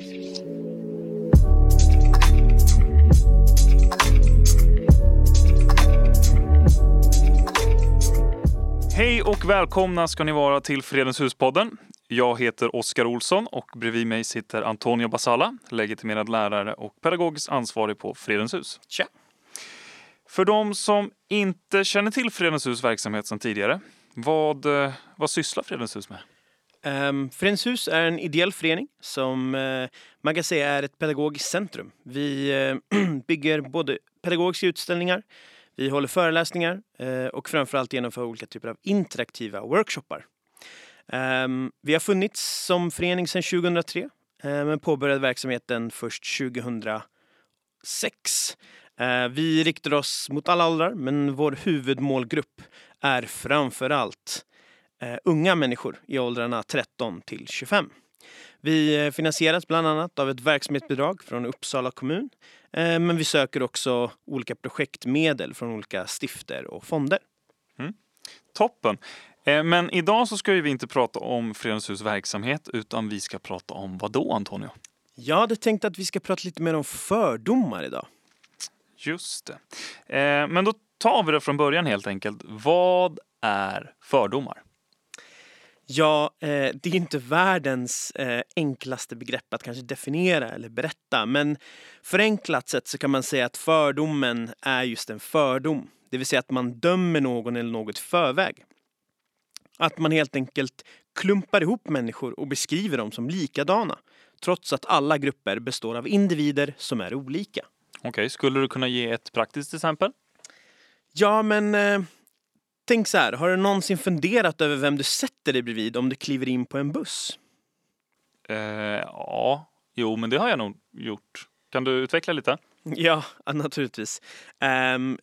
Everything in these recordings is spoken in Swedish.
Hej och välkomna ska ni vara till Fredens hus-podden. Jag heter Oskar Olsson och bredvid mig sitter Antonio Basala, legitimerad lärare och pedagogiskt ansvarig på Fredens hus. Tja. För de som inte känner till Fredens hus verksamhet sedan tidigare, vad, eh, vad sysslar Fredens hus med? Ehm, um, Fredens hus är en ideell förening som uh, man kan säga är ett pedagogiskt centrum. Vi uh, bygger både pedagogiska utställningar, vi håller föreläsningar uh, och framförallt genomför olika typer av interaktiva workshoppar. Um, vi har funnits som förening sedan 2003 men påbörjade verksamheten först 2006. Vi riktar oss mot alla åldrar men vår huvudmålgrupp är framförallt eh, unga människor i åldrarna 13 till 25. Vi eh, finansieras bland annat av ett verksamhetsbidrag från Uppsala kommun. Eh, men vi söker också olika projektmedel från olika stifter och fonder. Mm. Toppen! Eh, men idag så ska vi inte prata om Fredens hus verksamhet utan vi ska prata om vad då Antonio? Jag hade tänkt att vi ska prata lite mer om fördomar idag. Just det. Men då tar vi det från början helt enkelt. Vad är fördomar? Ja, eh, det är inte världens eh, enklaste begrepp att kanske definiera eller berätta. Men förenklat sett så kan man säga att fördomen är just en fördom. Det vill säga att man dömer någon eller något i förväg. Att man helt enkelt klumpar ihop människor och beskriver dem som likadana. Trots att alla grupper består av individer som är olika. Okej, okay, skulle du kunna ge ett praktiskt exempel? Ja, men eh, tänk så här. Har du någonsin funderat över vem du sätter dig bredvid om du kliver in på en buss? Eh, ja, jo, men det har jag nog gjort. Kan du utveckla lite? Ja, naturligtvis. Um,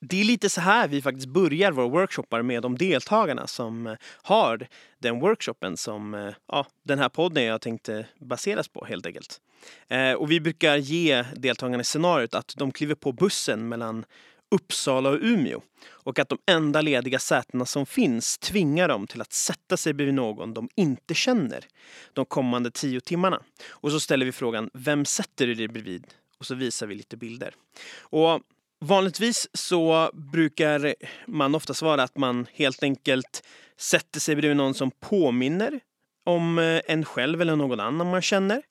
det är lite så här vi faktiskt börjar våra workshoppar med de deltagarna som eh, har den workshopen som eh, ja, den här podden jag tänkte baseras på helt enkelt. Eh, och vi brukar ge deltagarna scenariot att de kliver på bussen mellan Uppsala och Umeå och att de enda lediga sätena som finns tvingar dem till att sätta sig bredvid någon de inte känner de kommande tio timmarna. Och så ställer vi frågan, vem sätter du dig bredvid? Och så visar vi lite bilder. Och vanligtvis så brukar man ofta svara att man helt enkelt sätter sig bredvid någon som påminner om eh, en själv eller någon annan man känner.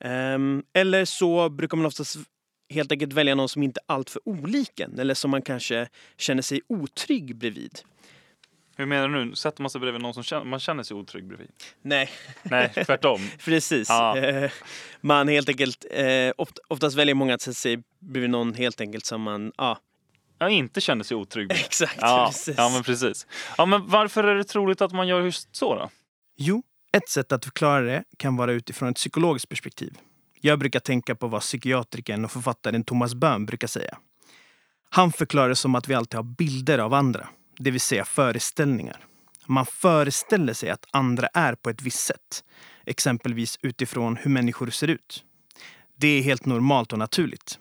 Ehm, eller så brukar man oftast helt enkelt välja någon som inte är alltför olik en eller som man kanske känner sig otrygg bredvid. Hur menar du? Sätter man sig bredvid någon som känner, man känner sig otrygg bredvid? Nej. Nej, tvärtom. Precis. Ah. Man helt enkelt, eh, oftast väljer många att sätta sig bredvid någon helt enkelt som man, ja. Ja, inte känner sig otrygg med. Exakt, ja, precis. Ja, men precis. Ja, men varför är det troligt att man gör just så då? Jo, ett sätt att förklara det kan vara utifrån ett psykologiskt perspektiv. Jag brukar tänka på vad psykiatrikern och författaren Thomas Böhm brukar säga. Han förklarar det som att vi alltid har bilder av andra, det vill säga föreställningar. Man föreställer sig att andra är på ett visst sätt, exempelvis utifrån hur människor ser ut. Det är helt normalt och naturligt.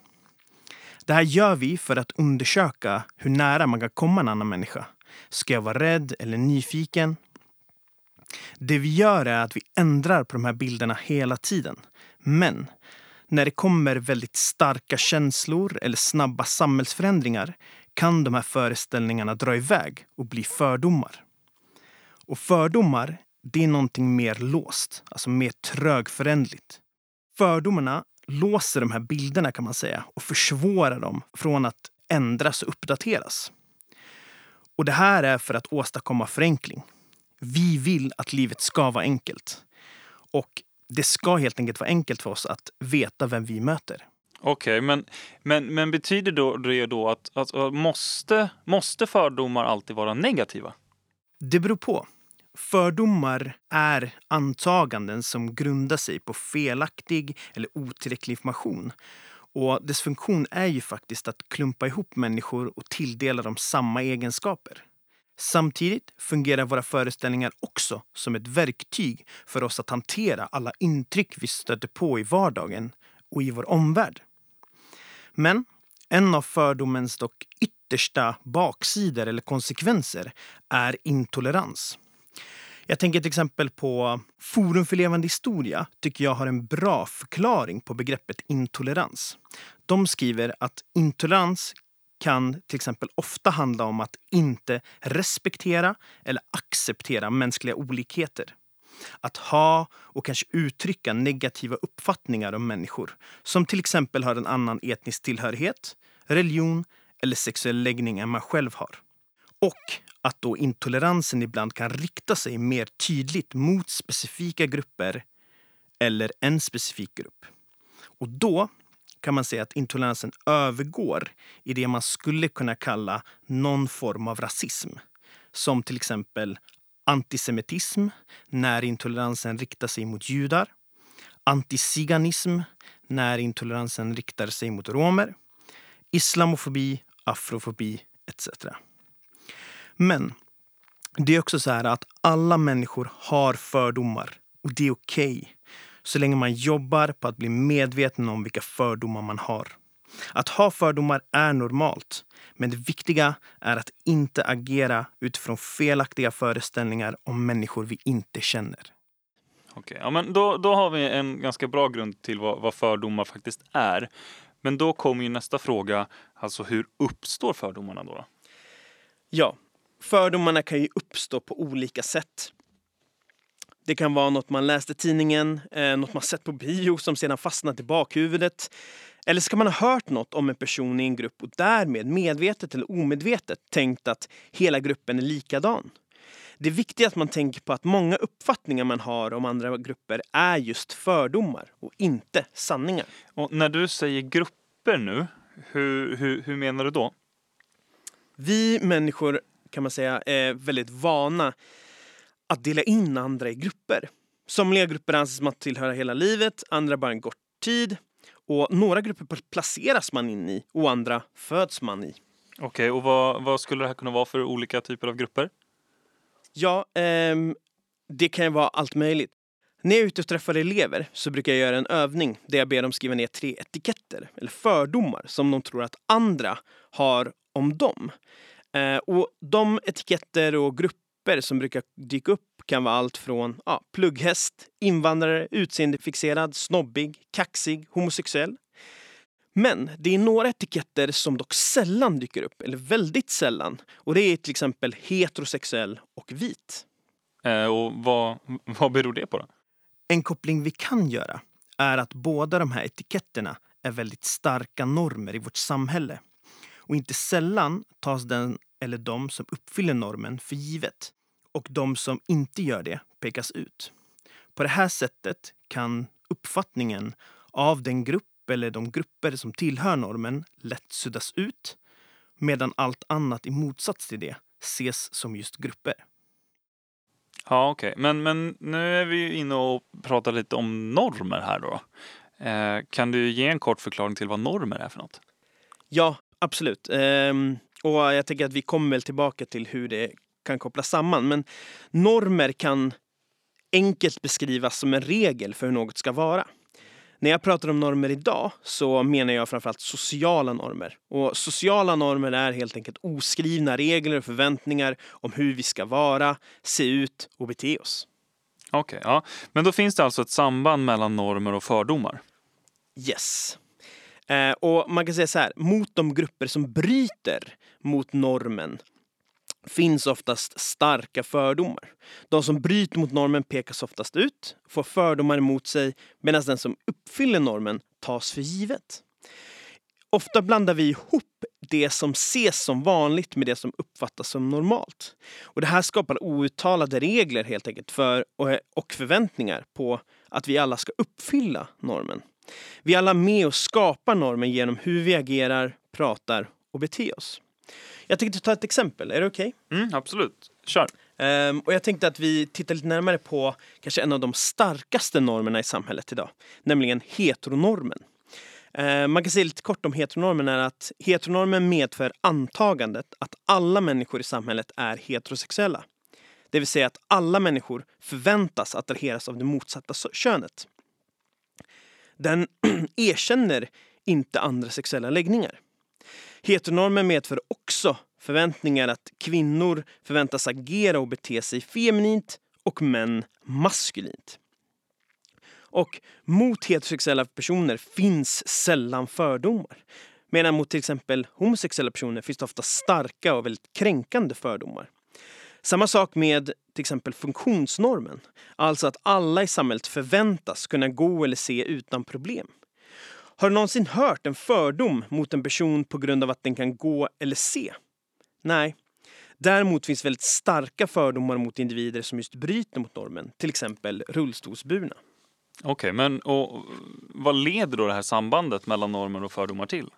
Det här gör vi för att undersöka hur nära man kan komma en annan människa. Ska jag vara rädd eller nyfiken? Det vi gör är att vi ändrar på de här bilderna hela tiden men när det kommer väldigt starka känslor eller snabba samhällsförändringar kan de här föreställningarna dra iväg och bli fördomar. Och fördomar, det är någonting mer låst, alltså mer trögförändligt. Fördomarna låser de här bilderna kan man säga och försvårar dem från att ändras och uppdateras. Och det här är för att åstadkomma förenkling. Vi vill att livet ska vara enkelt. Och det ska helt enkelt vara enkelt för oss att veta vem vi möter. Okej, okay, men, men, men betyder då det då att, att måste, måste fördomar alltid vara negativa? Det beror på. Fördomar är antaganden som grundar sig på felaktig eller otillräcklig information. Och dess funktion är ju faktiskt att klumpa ihop människor och tilldela dem samma egenskaper. Samtidigt fungerar våra föreställningar också som ett verktyg för oss att hantera alla intryck vi stöter på i vardagen och i vår omvärld. Men en av fördomens dock yttersta baksidor eller konsekvenser är intolerans. Jag tänker till exempel på Forum för levande historia tycker jag har en bra förklaring på begreppet intolerans. De skriver att intolerans kan till exempel ofta handla om att inte respektera eller acceptera mänskliga olikheter. Att ha och kanske uttrycka negativa uppfattningar om människor som till exempel har en annan etnisk tillhörighet, religion eller sexuell läggning än man själv har. Och att då intoleransen ibland kan rikta sig mer tydligt mot specifika grupper eller en specifik grupp. Och då kan man säga att intoleransen övergår i det man skulle kunna kalla någon form av rasism. Som till exempel antisemitism, när intoleransen riktar sig mot judar. Antiziganism, när intoleransen riktar sig mot romer. Islamofobi, afrofobi etc. Men det är också så här att alla människor har fördomar och det är okej. Okay, så länge man jobbar på att bli medveten om vilka fördomar man har. Att ha fördomar är normalt, men det viktiga är att inte agera utifrån felaktiga föreställningar om människor vi inte känner. Okej, ja, men då, då har vi en ganska bra grund till vad, vad fördomar faktiskt är. Men då kommer ju nästa fråga, alltså hur uppstår fördomarna då? Ja, fördomarna kan ju uppstå på olika sätt. Det kan vara något man läste i tidningen, eh, något man sett på bio som sedan fastnat i bakhuvudet. Eller så kan man ha hört något om en person i en grupp och därmed medvetet eller omedvetet tänkt att hela gruppen är likadan. Det är viktigt att man tänker på att många uppfattningar man har om andra grupper är just fördomar och inte sanningar. Och när du säger grupper nu, hur, hur, hur menar du då? Vi människor kan man säga är väldigt vana att dela in andra i grupper. Somliga grupper anses man tillhöra hela livet, andra bara en kort tid. Och några grupper placeras man in i och andra föds man i. Okej, okay, och vad, vad, skulle det här kunna vara för olika typer av grupper? Ja, ehm, det kan ju vara allt möjligt. När jag är ute och träffar elever så brukar jag göra en övning där jag ber dem skriva ner tre etiketter eller fördomar som de tror att andra har om dem. Eh, och de etiketter och grupper som brukar dyka upp kan vara allt från ja, plugghäst, invandrare, utseendefixerad, snobbig, kaxig, homosexuell. Men det är några etiketter som dock sällan dyker upp, eller väldigt sällan. Och det är till exempel heterosexuell och vit. Eh, och vad, vad beror det på då? En koppling vi kan göra är att båda de här etiketterna är väldigt starka normer i vårt samhälle. Och inte sällan tas den eller de som uppfyller normen för givet och de som inte gör det pekas ut. På det här sättet kan uppfattningen av den grupp eller de grupper som tillhör normen lätt suddas ut medan allt annat i motsats till det ses som just grupper. Ja, okej. Okay. Men, men nu är vi inne och pratar lite om normer här då. Eh, kan du ge en kort förklaring till vad normer är för något? Ja, absolut. Eh, och jag tänker att vi kommer väl tillbaka till hur det kan kopplas samman. Men normer kan enkelt beskrivas som en regel för hur något ska vara. När jag pratar om normer idag så menar jag framförallt sociala normer. Och sociala normer är helt enkelt oskrivna regler och förväntningar om hur vi ska vara, se ut och bete oss. Okej, okay, ja. men då finns det alltså ett samband mellan normer och fördomar? Yes. Eh, och man kan säga så här, mot de grupper som bryter mot normen finns oftast starka fördomar. De som bryter mot normen pekas oftast ut, får fördomar emot sig medan den som uppfyller normen tas för givet. Ofta blandar vi ihop det som ses som vanligt med det som uppfattas som normalt. Och Det här skapar outtalade regler helt enkelt för, och förväntningar på att vi alla ska uppfylla normen. Vi är alla med och skapar normen genom hur vi agerar, pratar och beter oss. Jag tänkte ta ett exempel, är det okej? Okay? Mm, absolut, kör. Um, och jag tänkte att vi tittar lite närmare på kanske en av de starkaste normerna i samhället idag, nämligen heteronormen. Uh, man kan säga lite kort om heteronormen är att heteronormen medför antagandet att alla människor i samhället är heterosexuella. Det vill säga att alla människor förväntas attraheras av det motsatta könet. Den erkänner inte andra sexuella läggningar. Heteronormen medför också förväntningar att kvinnor förväntas agera och bete sig feminint och män maskulint. Och mot heterosexuella personer finns sällan fördomar. Medan mot till exempel homosexuella personer finns det ofta starka och väldigt kränkande fördomar. Samma sak med till exempel funktionsnormen. Alltså att alla i samhället förväntas kunna gå eller se utan problem. Har du någonsin hört en fördom mot en person på grund av att den kan gå eller se? Nej. Däremot finns väldigt starka fördomar mot individer som just bryter mot normen, till exempel rullstolsburna. Okej, okay, men och, vad leder då det här sambandet mellan normer och fördomar till?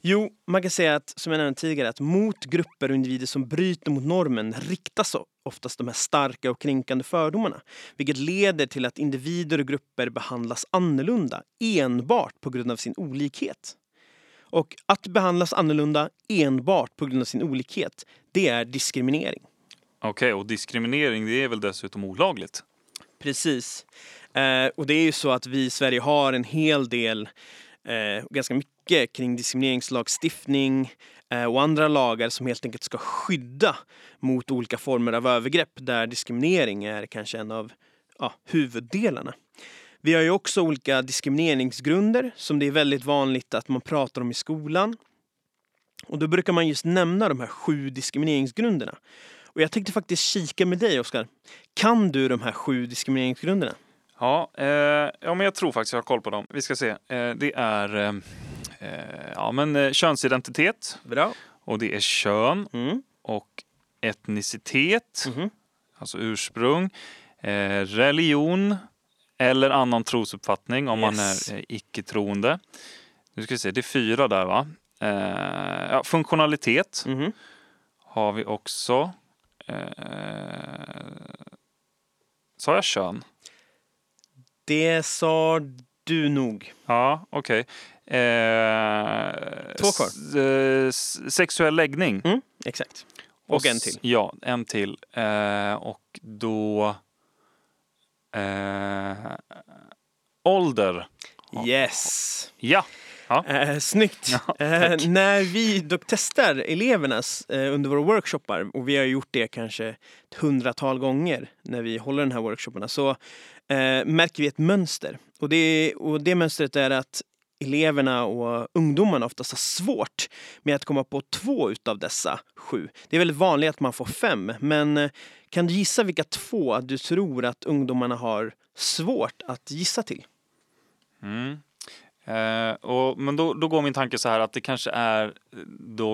Jo, man kan säga att, som jag nämnde tidigare, att mot grupper och individer som bryter mot normen riktas oftast de här starka och kränkande fördomarna. Vilket leder till att individer och grupper behandlas annorlunda enbart på grund av sin olikhet. Och att behandlas annorlunda enbart på grund av sin olikhet, det är diskriminering. Okej, okay, och diskriminering det är väl dessutom olagligt? Precis. Eh, och det är ju så att vi i Sverige har en hel del eh, ganska mycket kring diskrimineringslagstiftning eh, och andra lagar som helt enkelt ska skydda mot olika former av övergrepp där diskriminering är kanske en av ja, huvuddelarna. Vi har ju också olika diskrimineringsgrunder som det är väldigt vanligt att man pratar om i skolan. Och då brukar man just nämna de här sju diskrimineringsgrunderna. Och jag tänkte faktiskt kika med dig, Oskar. Kan du de här sju diskrimineringsgrunderna? Ja, eh, ja, men jag tror faktiskt jag har koll på dem. Vi ska se. Eh, det är eh ja, men, eh, könsidentitet. Bra. Och det är kön mm. och etnicitet, mm. alltså ursprung, eh, religion eller annan trosuppfattning om yes. man är icke-troende. Nu ska vi se, det är fyra där va? ja, funktionalitet mm. har vi också. Sa jag kön? Det sa du nog. Ja, okej. Okay. Eh, Två kvar. Eh, sexuell läggning. Mm, exakt. Och, och, en till. Ja, en till. Eh, och då... Ålder. Yes. Ja. Ja. Eh, snyggt! Ja, eh, när vi dock testar elevernas eh, under våra workshoppar, och vi har gjort det kanske ett hundratal gånger när vi håller den här workshopparna, så märker vi ett mönster. Och det, och det mönstret är att eleverna och ungdomarna oftast har svårt med att komma på två utav dessa sju. Det är väldigt vanligt att man får fem, men eh, kan du gissa vilka två du tror att ungdomarna har svårt att gissa till? Mm. Eh, och, men då, då går min tanke så här att det kanske är eh, då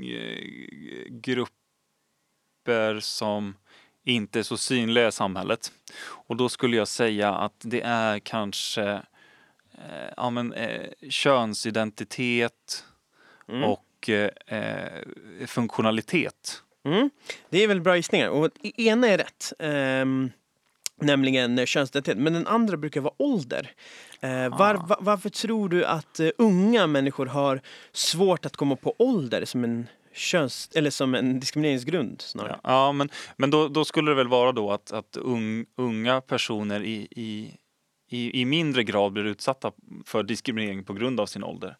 eh, grupper som inte är så synliga i samhället. Och då skulle jag säga att det är kanske eh, ja, men, eh, könsidentitet mm. och eh, funktionalitet. Mm. Det är väl bra gissningar. Och ena är rätt. Um nämligen könsidentitet. Men den andra brukar vara ålder. Eh, var, ah. var, varför tror du att uh, unga människor har svårt att komma på ålder som en köns eller som en diskrimineringsgrund snarare? Ja, ja men, men då, då, skulle det väl vara då att, att un, unga personer i, i, i, i, mindre grad blir utsatta för diskriminering på grund av sin ålder.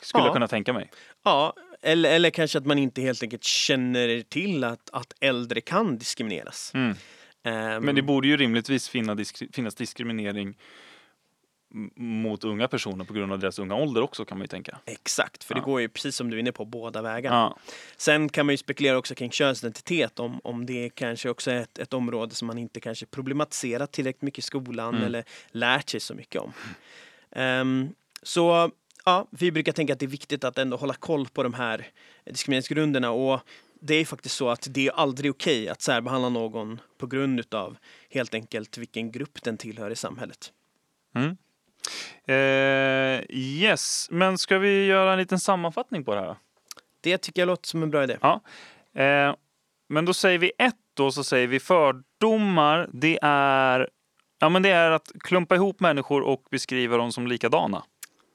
Skulle ja. jag kunna tänka mig. Ja, eller, eller kanske att man inte helt enkelt känner till att, att äldre kan diskrimineras. Mm. Um, Men det borde ju rimligtvis finnas diskriminering mot unga personer på grund av deras unga ålder också kan man ju tänka. Exakt, för ja. det går ju precis som du är inne på båda vägarna. Ja. Sen kan man ju spekulera också kring könsidentitet om, om det kanske också är ett, ett område som man inte kanske problematiserat tillräckligt mycket i skolan mm. eller lärt sig så mycket om. Um, så ja, vi brukar tänka att det är viktigt att ändå hålla koll på de här diskrimineringsgrunderna och det är faktiskt så att det är aldrig okej okay att särbehandla någon på grund av helt enkelt vilken grupp den tillhör i samhället. Mm. Eh, yes, men ska vi göra en liten sammanfattning på det här? Det tycker jag låter som en bra idé. Ja. Eh, men då säger vi ett då, så säger vi fördomar. Det är, ja, men det är att klumpa ihop människor och beskriva dem som likadana.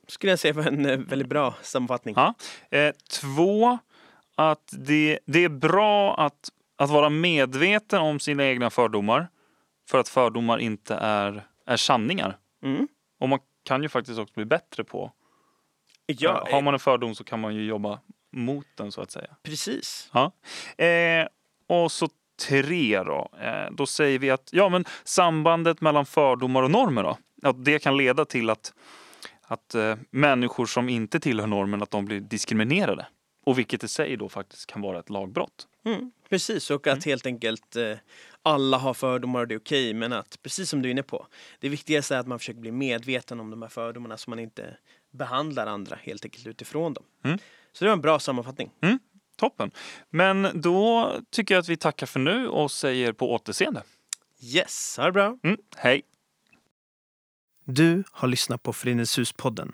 Skulle jag säga var en eh, väldigt bra sammanfattning. Ja. Eh, två, att det, det är bra att, att vara medveten om sina egna fördomar. För att fördomar inte är, är sanningar. Mm. Och man kan ju faktiskt också bli bättre på. Ja, har man en fördom så kan man ju jobba mot den så att säga. Precis. Ja. Eh, och så tre då, eh, då säger vi att ja, men sambandet mellan fördomar och normer då, att det kan leda till att, att eh, människor som inte tillhör normen att de blir diskriminerade. Och vilket i sig då faktiskt kan vara ett lagbrott. Mm, precis, och att mm. helt enkelt eh, alla har fördomar och det är okej. Okay, men att, precis som du är inne på, det viktigaste är att man försöker bli medveten om de här fördomarna så man inte behandlar andra helt enkelt utifrån dem. Mm. Så det var en bra sammanfattning. Mm, toppen. Men då tycker jag att vi tackar för nu och säger på återseende. Yes, ha det bra. Mm, hej. Du har lyssnat på Föreningshuspodden.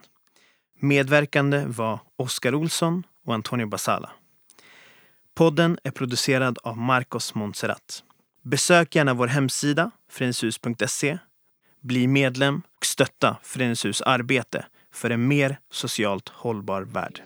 Medverkande var Oskar Olsson och Antonio Basala. Podden är producerad av Marcos Montserrat. Besök gärna vår hemsida, föreningshus.se. Bli medlem och stötta Föreningshus arbete för en mer socialt hållbar värld.